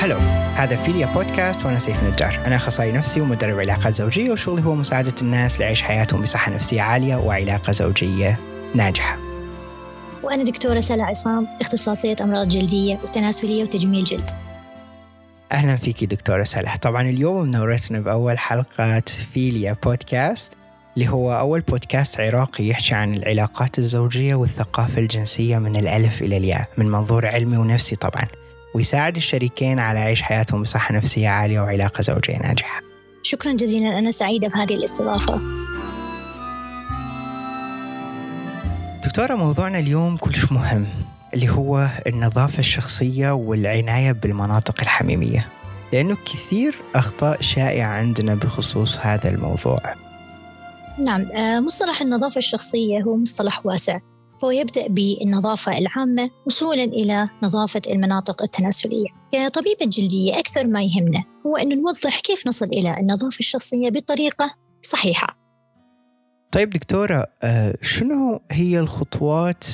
هلو هذا فيليا بودكاست وأنا سيف نجار. أنا أخصائي نفسي ومدرب علاقات زوجية وشغلي هو مساعدة الناس ليعيش حياتهم بصحة نفسية عالية وعلاقة زوجية ناجحة. وأنا دكتورة سلا عصام اختصاصية أمراض جلدية وتناسلية وتجميل جلد. أهلا فيكي دكتورة سلا طبعا اليوم منورتنا بأول حلقة فيليا بودكاست. اللي هو أول بودكاست عراقي يحكي عن العلاقات الزوجية والثقافة الجنسية من الألف إلى الياء من منظور علمي ونفسي طبعا. ويساعد الشريكين على عيش حياتهم بصحة نفسية عالية وعلاقة زوجية ناجحة. شكرا جزيلا أنا سعيدة بهذه الاستضافة. دكتورة موضوعنا اليوم كلش مهم اللي هو النظافة الشخصية والعناية بالمناطق الحميمية. لأنه كثير أخطاء شائعة عندنا بخصوص هذا الموضوع. نعم آه، مصطلح النظافة الشخصية هو مصطلح واسع فهو يبدأ بالنظافة العامة وصولا إلى نظافة المناطق التناسلية. كطبيبة جلدية أكثر ما يهمنا هو أن نوضح كيف نصل إلى النظافة الشخصية بطريقة صحيحة. طيب دكتورة آه، شنو هي الخطوات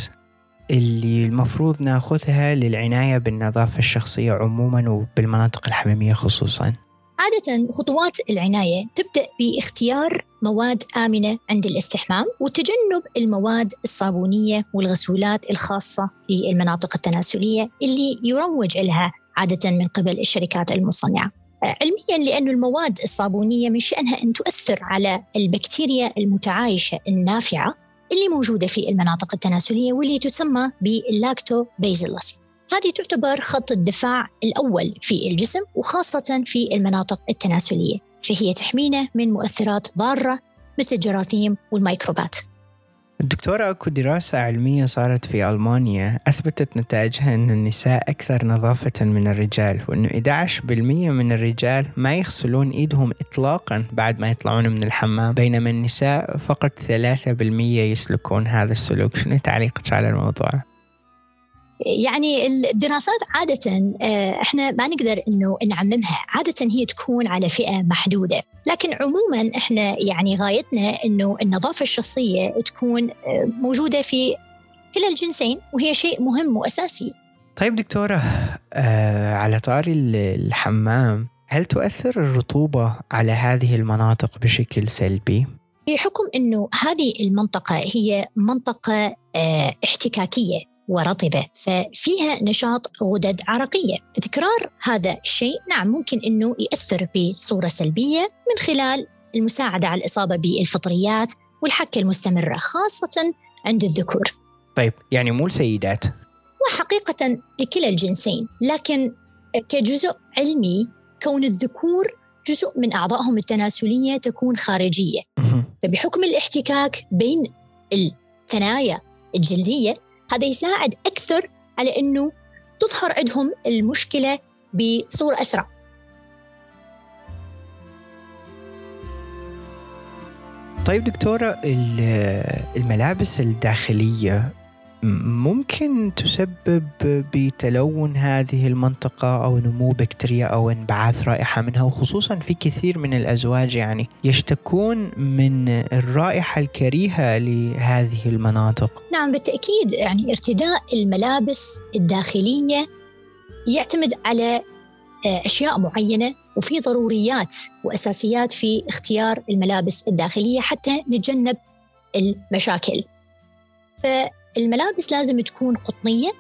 اللي المفروض ناخذها للعناية بالنظافة الشخصية عموما وبالمناطق الحميمية خصوصا؟ عادة خطوات العناية تبدأ باختيار مواد آمنة عند الاستحمام وتجنب المواد الصابونية والغسولات الخاصة بالمناطق التناسلية اللي يروج لها عادة من قبل الشركات المصنعة. آه، علميا لأن المواد الصابونية من شأنها أن تؤثر على البكتيريا المتعايشة النافعة اللي موجودة في المناطق التناسلية واللي تسمى بال Lactobacillus هذه تعتبر خط الدفاع الأول في الجسم وخاصة في المناطق التناسلية. فهي تحمينا من مؤثرات ضارة مثل الجراثيم والميكروبات. الدكتورة أكو دراسة علمية صارت في ألمانيا أثبتت نتائجها أن النساء أكثر نظافة من الرجال وأنه 11% من الرجال ما يغسلون إيدهم إطلاقا بعد ما يطلعون من الحمام بينما النساء فقط 3% يسلكون هذا السلوك. شنو تعليقك على الموضوع؟ يعني الدراسات عادة آه، إحنا ما نقدر إنه نعممها، عادة هي تكون على فئة محدودة، لكن عموما إحنا يعني غايتنا إنه النظافة الشخصية تكون آه، موجودة في كلا الجنسين وهي شيء مهم وأساسي. طيب دكتورة آه على طاري ال- الحمام هل تؤثر الرطوبة على هذه المناطق بشكل سلبي؟ بحكم إنه هذه المنطقة هي منطقة آه، احتكاكية ورطبة. ففيها نشاط غدد عرقية. فتكرار هذا الشيء نعم ممكن أنه يأثر بصورة سلبية من خلال المساعدة على الإصابة بالفطريات والحكة المستمرة خاصة عند الذكور. طيب يعني مو السيدات. وحقيقة لكلا الجنسين لكن كجزء علمي كون الذكور جزء من أعضائهم التناسلية تكون خارجية. فبحكم الاحتكاك بين الثنايا الجلدية هذا يساعد أكثر على أنه تظهر عندهم المشكلة بصورة أسرع. طيب دكتورة ال- الملابس الداخلية ممكن تسبب بتلون هذه المنطقة أو نمو بكتيريا أو انبعاث رائحة منها وخصوصا في كثير من الأزواج يعني يشتكون من الرائحة الكريهة لهذه المناطق. نعم بالتأكيد يعني ارتداء الملابس الداخلية يعتمد على آه، أشياء معينة وفي ضروريات وأساسيات في اختيار الملابس الداخلية حتى نتجنب المشاكل. فالملابس لازم تكون قطنية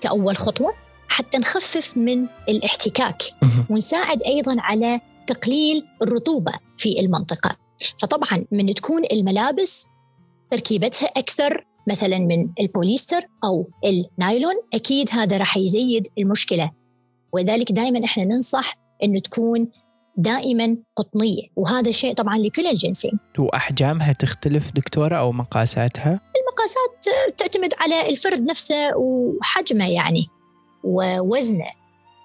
كأول خطوة حتى نخفف من الاحتكاك ونساعد أيضا على تقليل الرطوبة في المنطقة. فطبعا من تكون الملابس تركيبتها أكثر مثلا من البوليستر أو النايلون أكيد هذا راح يزيد المشكلة. ولذلك دائما إحنا ننصح انه تكون دائما قطنية. وهذا شيء طبعا لكل الجنسين. وأحجامها تختلف دكتورة أو مقاساتها؟ المقاسات تعتمد على الفرد نفسه وحجمه يعني ووزنه.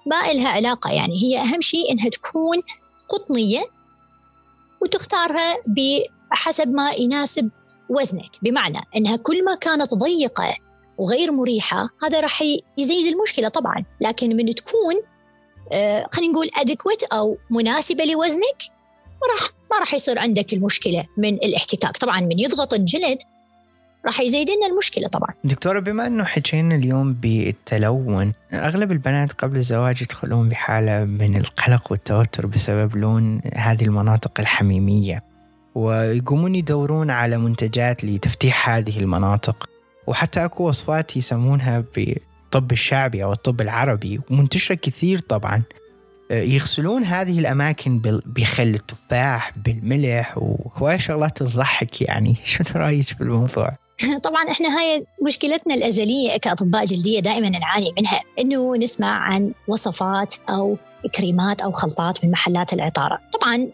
ما إلها علاقة يعني هي أهم شيء إنها تكون قطنية وتختارها بحسب ما يناسب وزنك. بمعنى إنها كل ما كانت ضيقة وغير مريحة هذا راح يزيد المشكلة طبعا. لكن من تكون آه، خلينا نقول ادكويت أو مناسبة لوزنك راح ما راح يصير عندك المشكلة من الاحتكاك. طبعا من يضغط الجلد راح يزيد لنا المشكلة طبعا. دكتورة بما إنه حكينا اليوم بالتلون، أغلب البنات قبل الزواج يدخلون بحالة من القلق والتوتر بسبب لون هذه المناطق الحميمية. ويقومون يدورون على منتجات لتفتيح هذه المناطق وحتى أكو وصفات يسمونها بالطب الشعبي أو الطب العربي ومنتشرة كثير طبعا يغسلون هذه الأماكن بخل التفاح بالملح وهواي شغلات تضحك يعني شنو رأيك بالموضوع؟ طبعا إحنا هاي مشكلتنا الأزلية كأطباء جلدية دائما نعاني منها إنه نسمع عن وصفات أو كريمات أو خلطات من محلات العطارة، طبعا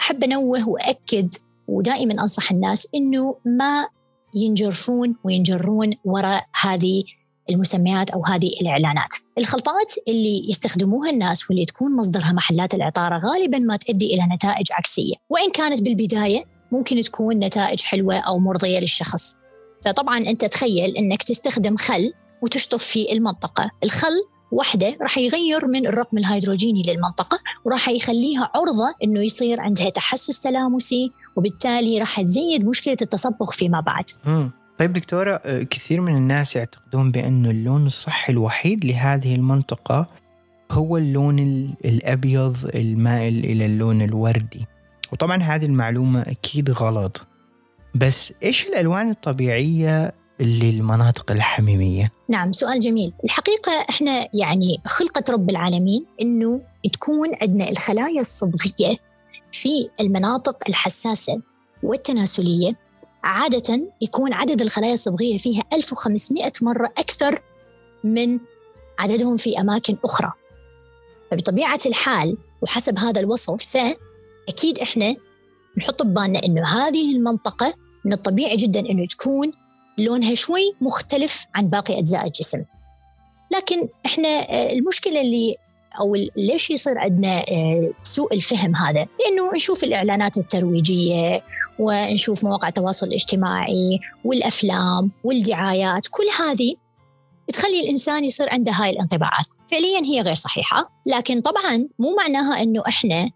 أحب أنوه وأكد ودائما أنصح الناس إنه ما ينجرفون وينجرون وراء هذه المسميات أو هذه الإعلانات. الخلطات اللي يستخدموها الناس واللي تكون مصدرها محلات العطارة غالبا ما تؤدي إلى نتائج عكسية، وإن كانت بالبداية ممكن تكون نتائج حلوة أو مرضية للشخص. فطبعا أنت تخيل إنك تستخدم خل وتشطف في المنطقة، الخل وحده راح يغير من الرقم الهيدروجيني للمنطقة وراح يخليها عرضة أنه يصير عندها تحسس تلامسي وبالتالي راح تزيد مشكلة التصبغ فيما بعد. طيب دكتورة آه، كثير من الناس يعتقدون بأنه اللون الصحي الوحيد لهذه المنطقة هو اللون الأبيض المائل إلى اللون الوردي. وطبعا هذه المعلومة أكيد غلط. بس إيش الألوان الطبيعية للمناطق الحميمية؟ نعم سؤال جميل. الحقيقة إحنا يعني خلقة رب العالمين أنه تكون عندنا الخلايا الصبغية في المناطق الحساسة والتناسلية. عادة يكون عدد الخلايا الصبغية فيها 1500 مرة أكثر من عددهم في أماكن أخرى. فبطبيعة الحال وحسب هذا الوصف فأكيد إحنا نحط ببالنا أنه هذه المنطقة من الطبيعي جدا أنه تكون لونها شوي مختلف عن باقي أجزاء الجسم. لكن إحنا آه، المشكلة اللي أو ليش يصير عندنا آه، سوء الفهم هذا؟ لأنه نشوف الإعلانات الترويجية ونشوف مواقع التواصل الاجتماعي والأفلام والدعايات كل هذه تخلي الإنسان يصير عنده هاي الانطباعات، فعليا هي غير صحيحة، لكن طبعا مو معناها إنه إحنا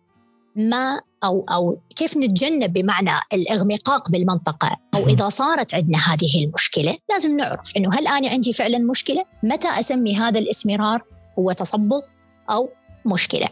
ما أو أو كيف نتجنب بمعنى الإغمقاق بالمنطقة أو إذا صارت عندنا هذه المشكلة لازم نعرف إنه هل أنا عندي فعلا مشكلة؟ متى أسمي هذا الإسمرار هو تصبغ أو مشكلة؟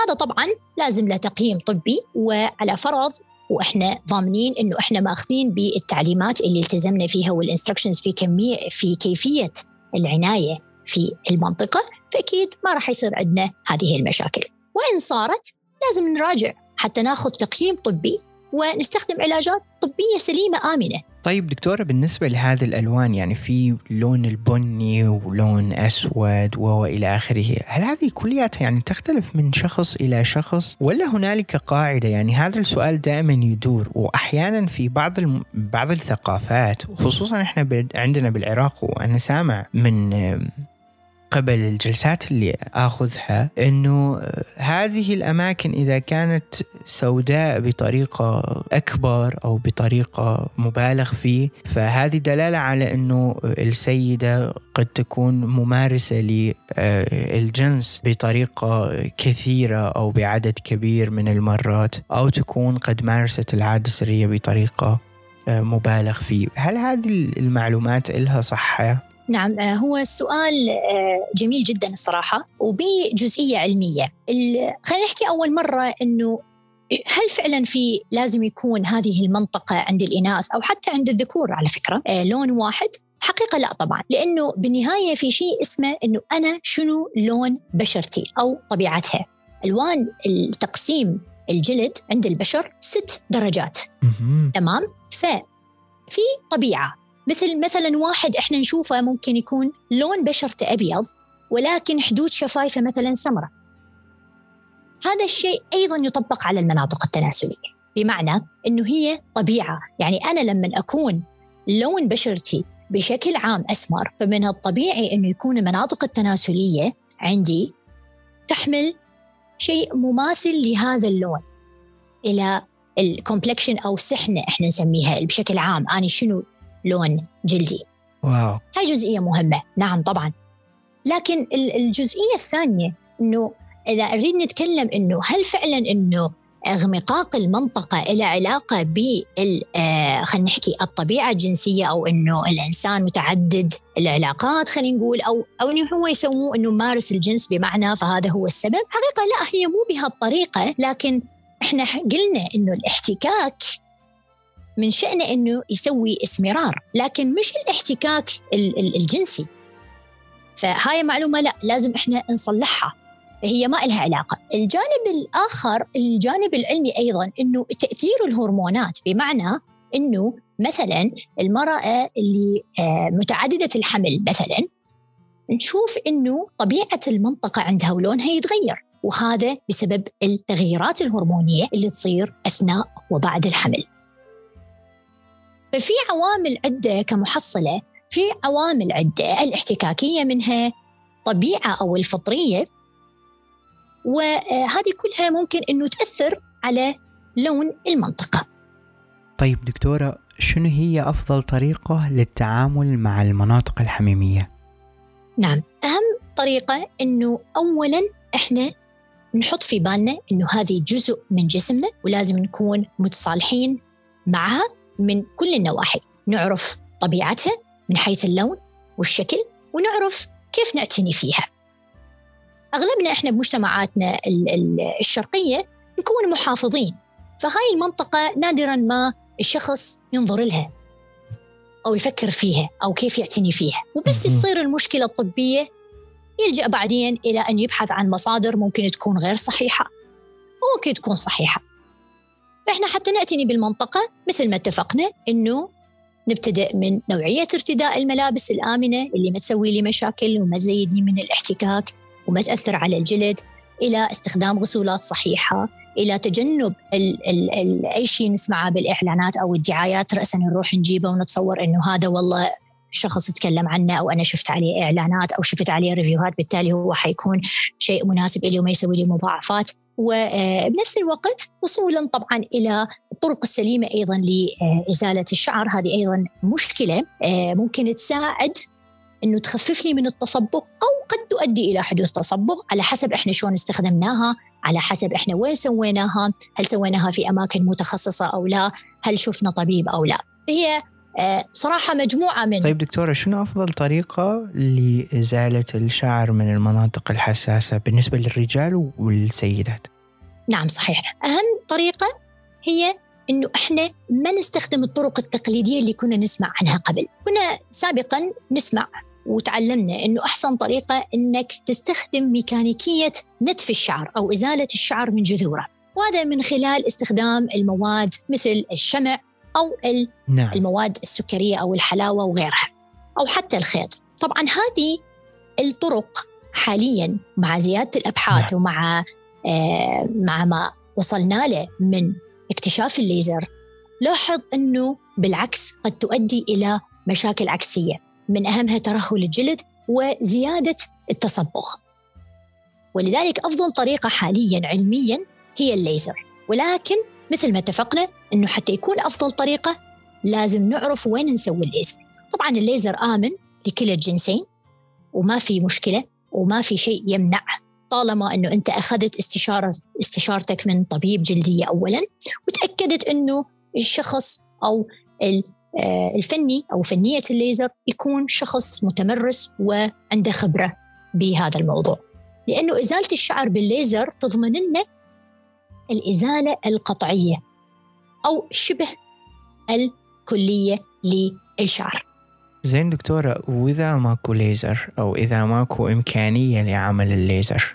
هذا طبعا لازم له تقييم طبي وعلى فرض وإحنا ضامنين إنه إحنا ماخذين بالتعليمات اللي التزمنا فيها والانستركشنز في كمية في كيفية العناية في المنطقة فأكيد ما راح يصير عندنا هذه المشاكل وإن صارت لازم نراجع حتى ناخذ تقييم طبي ونستخدم علاجات طبية سليمة آمنة. طيب دكتورة بالنسبة لهذه الألوان يعني في لون البني ولون أسود وإلى آخره هل هذه كلياتها يعني تختلف من شخص إلى شخص ولا هنالك قاعدة؟ يعني هذا السؤال دائما يدور وأحيانا في بعض الم... بعض الثقافات خصوصا إحنا عندنا بالعراق وأنا سامع من قبل الجلسات اللي آخذها إنه هذه الأماكن إذا كانت سوداء بطريقة أكبر أو بطريقة مبالغ فيه فهذه دلالة على إنه السيدة قد تكون ممارسة للجنس بطريقة كثيرة أو بعدد كبير من المرات أو تكون قد مارست العادة السرية بطريقة مبالغ فيه. هل هذه المعلومات إلها صحة؟ نعم آه، هو السؤال آه، جميل جدا الصراحة وبجزئية علمية. خلينا نحكي أول مرة أنه هل فعلا في لازم يكون هذه المنطقة عند الإناث أو حتى عند الذكور على فكرة؟ آه، لون واحد؟ حقيقة لا طبعا لأنه بالنهاية في شيء اسمه أنه أنا شنو لون بشرتي أو طبيعتها. ألوان التقسيم الجلد عند البشر ست درجات. تمام؟ ففي طبيعة. مثل مثلا واحد إحنا نشوفه ممكن يكون لون بشرته أبيض ولكن حدود شفايفه مثلا سمراء. هذا الشيء أيضا يطبق على المناطق التناسلية بمعنى إنه هي طبيعة. يعني أنا لما أكون لون بشرتي بشكل عام أسمر فمن الطبيعي إنه يكون المناطق التناسلية عندي تحمل شيء مماثل لهذا اللون. إلى ال complexion أو سحنه إحنا نسميها بشكل عام. أنا شنو لون جلدي. واو. هاي جزئية مهمة. نعم طبعا. لكن الجزئية الثانية أنه إذا أريد نتكلم أنه هل فعلا أنه اغمقاق المنطقة إلى علاقة بال آه، خلينا نحكي الطبيعة الجنسية أو إنه الإنسان متعدد العلاقات خلينا نقول أو أو إنه هو يسموه إنه مارس الجنس بمعنى فهذا هو السبب. حقيقة لا هي مو بهالطريقة لكن إحنا قلنا إنه الاحتكاك من شأنه إنه يسوي إسمرار لكن مش الاحتكاك الجنسي. فهاي معلومة لا لازم إحنا نصلحها. هي ما لها علاقة. الجانب الآخر الجانب العلمي أيضا أنه تأثير الهرمونات. بمعنى أنه مثلا المرأة اللي آه، متعددة الحمل مثلا نشوف أنه طبيعة المنطقة عندها ولونها يتغير. وهذا بسبب التغييرات الهرمونية اللي تصير أثناء وبعد الحمل. ففي عوامل عدة كمحصلة في عوامل عدة الاحتكاكية منها طبيعة أو الفطرية وهذه كلها ممكن أنه تأثر على لون المنطقة طيب دكتورة شنو هي أفضل طريقة للتعامل مع المناطق الحميمية؟ نعم أهم طريقة أنه أولا إحنا نحط في بالنا أنه هذه جزء من جسمنا ولازم نكون متصالحين معها من كل النواحي. نعرف طبيعتها من حيث اللون والشكل ونعرف كيف نعتني فيها. أغلبنا إحنا بمجتمعاتنا الشرقية نكون محافظين فهاي المنطقة نادرا ما الشخص ينظر لها أو يفكر فيها أو كيف يعتني فيها. وبس تصير المشكلة الطبية يلجأ بعدين إلى أن يبحث عن مصادر ممكن تكون غير صحيحة وممكن تكون صحيحة. فإحنا حتى نعتني بالمنطقة مثل ما اتفقنا إنه نبتدئ من نوعية ارتداء الملابس الآمنة اللي ما تسوي لي مشاكل وما تزيدني من الاحتكاك وما تأثر على الجلد إلى استخدام غسولات صحيحة إلى تجنب ال ال ال أي شيء نسمعه بالإعلانات أو الدعايات رأسا نروح نجيبه ونتصور أنه هذا والله شخص يتكلم عنه أو أنا شفت عليه إعلانات أو شفت عليه ريفيوهات بالتالي هو حيكون شيء مناسب لي وما يسوي لي مضاعفات. وبنفس الوقت وصولا طبعا إلى الطرق السليمة أيضا لإزالة الشعر. هذه أيضا مشكلة آه، ممكن تساعد إنه تخفف لي من التصبغ أو قد تؤدي إلى حدوث تصبغ على حسب إحنا شلون استخدمناها على حسب إحنا وين سويناها هل سويناها في أماكن متخصصة أو لا هل شفنا طبيب أو لا. هي آه، صراحة مجموعة من طيب دكتورة شنو أفضل طريقة لإزالة الشعر من المناطق الحساسة بالنسبة للرجال والسيدات؟ نعم صحيح. أهم طريقة هي إنه إحنا ما نستخدم الطرق التقليدية اللي كنا نسمع عنها قبل، كنا سابقا نسمع وتعلمنا إنه أحسن طريقة إنك تستخدم ميكانيكية نتف الشعر أو إزالة الشعر من جذوره، وهذا من خلال استخدام المواد مثل الشمع أو نعم. المواد السكرية أو الحلاوة وغيرها، أو حتى الخيط. طبعا هذه الطرق حاليا مع زيادة الأبحاث نعم. ومع آه مع ما وصلنا له من اكتشاف الليزر لاحظ إنه بالعكس قد تؤدي إلى مشاكل عكسية من أهمها ترهل الجلد وزيادة التصبغ ولذلك أفضل طريقة حاليا علميا هي الليزر ولكن مثل ما اتفقنا أنه حتى يكون أفضل طريقة لازم نعرف وين نسوي الليزر. طبعا الليزر آمن لكلا الجنسين وما في مشكلة وما في شيء يمنع. طالما إنه أنت أخذت استشاره استشارتك من طبيب جلدية اولا وتأكدت إنه الشخص أو آه، الفني أو فنية الليزر يكون شخص متمرس وعنده خبرة بهذا الموضوع. لأنه إزالة الشعر بالليزر تضمن لنا الإزالة القطعية أو شبه الكلية للشعر زين دكتورة وإذا ماكو ليزر أو إذا ماكو إمكانية لعمل الليزر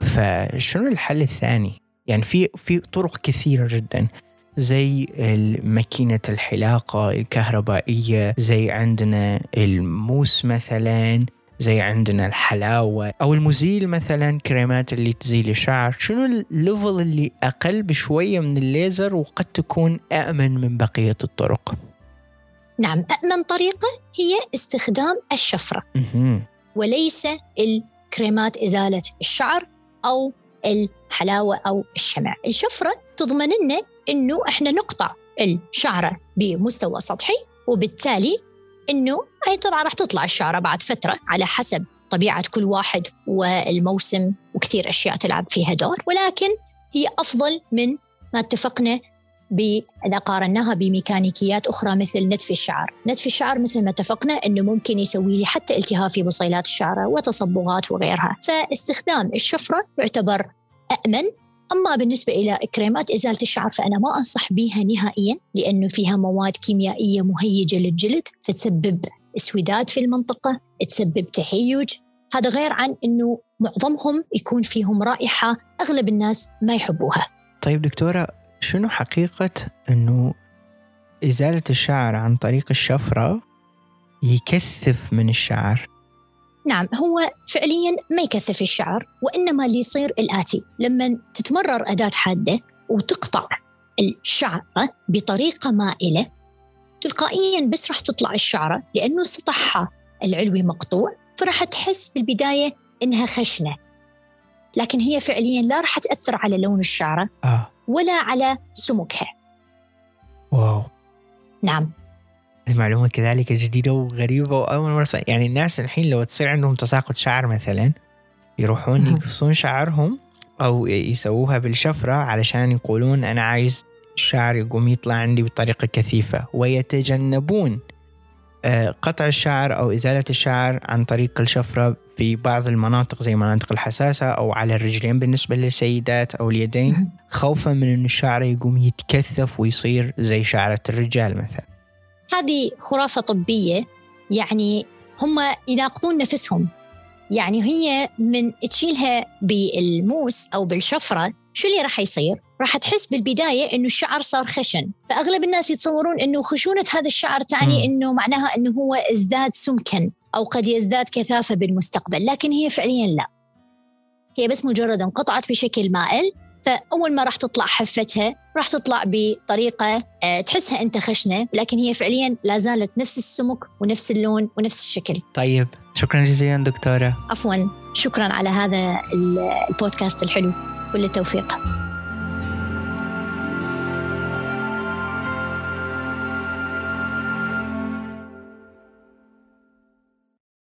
فشنو الحل الثاني؟ يعني في في طرق كثيرة جدا زي ماكينة الحلاقة الكهربائية زي عندنا الموس مثلا زي عندنا الحلاوة أو المزيل مثلا كريمات اللي تزيل الشعر. شنو الليفل اللي أقل بشوية من الليزر وقد تكون أأمن من بقية الطرق؟ نعم أأمن طريقة هي استخدام الشفرة. وليس الكريمات إزالة الشعر أو الحلاوة أو الشمع. الشفرة تضمن لنا إنه إحنا نقطع الشعره بمستوى سطحي وبالتالي إنه هي طبعا راح تطلع الشعره بعد فترة على حسب طبيعة كل واحد والموسم وكثير أشياء تلعب فيها دور ولكن هي أفضل من ما اتفقنا إذا قارناها بميكانيكيات أخرى مثل نتف الشعر. نتف الشعر مثل ما اتفقنا أنه ممكن يسوي لي حتى التهاب في بصيلات الشعر وتصبغات وغيرها. فاستخدام الشفرة يعتبر أأمن أما بالنسبة إلى كريمات إزالة الشعر فأنا ما أنصح بها نهائيا لأنه فيها مواد كيميائية مهيجة للجلد فتسبب اسوداد في المنطقة تسبب تهيج. هذا غير عن أنه معظمهم يكون فيهم رائحة أغلب الناس ما يحبوها. طيب دكتورة شنو حقيقة أنه إزالة الشعر عن طريق الشفرة يكثف من الشعر؟ نعم هو فعليا ما يكثف الشعر وإنما اللي يصير الآتي. لما تتمرر أداة حادة وتقطع الشعرة بطريقة مائلة تلقائيا بس راح تطلع الشعرة لأنه سطحها العلوي مقطوع فراح تحس بالبداية إنها خشنة. لكن هي فعليا لا راح تأثر على لون الشعرة آه. ولا على سمكها واو. نعم. المعلومة كذلك جديدة وغريبة وأول مرة يعني الناس الحين لو تصير عندهم تساقط شعر مثلا يروحون يقصون شعرهم أو يسووها بالشفرة علشان يقولون أنا عايز الشعر يقوم يطلع عندي بطريقة كثيفة. ويتجنبون آه، قطع الشعر أو إزالة الشعر عن طريق الشفرة في بعض المناطق زي مناطق الحساسة أو على الرجلين بالنسبة للسيدات أو اليدين. خوفا من أن الشعر يقوم يتكثف ويصير زي شعرة الرجال مثلا. هذه خرافة طبية. يعني هم يناقضون نفسهم. يعني هي من تشيلها بالموس أو بالشفرة شو اللي راح يصير؟ راح تحس بالبداية إنه الشعر صار خشن. فأغلب الناس يتصورون إنه خشونة هذا الشعر تعني إنه معناها إنه هو ازداد سمكا أو قد يزداد كثافة بالمستقبل لكن هي فعليا لا. هي بس مجرد انقطعت بشكل مائل. فأول ما راح تطلع حفتها راح تطلع بطريقة آه، تحسها أنت خشنة لكن هي فعليا لا زالت نفس السمك ونفس اللون ونفس الشكل. طيب شكرا جزيلا دكتورة. عفوا شكرا على هذا البودكاست الحلو. كل التوفيق.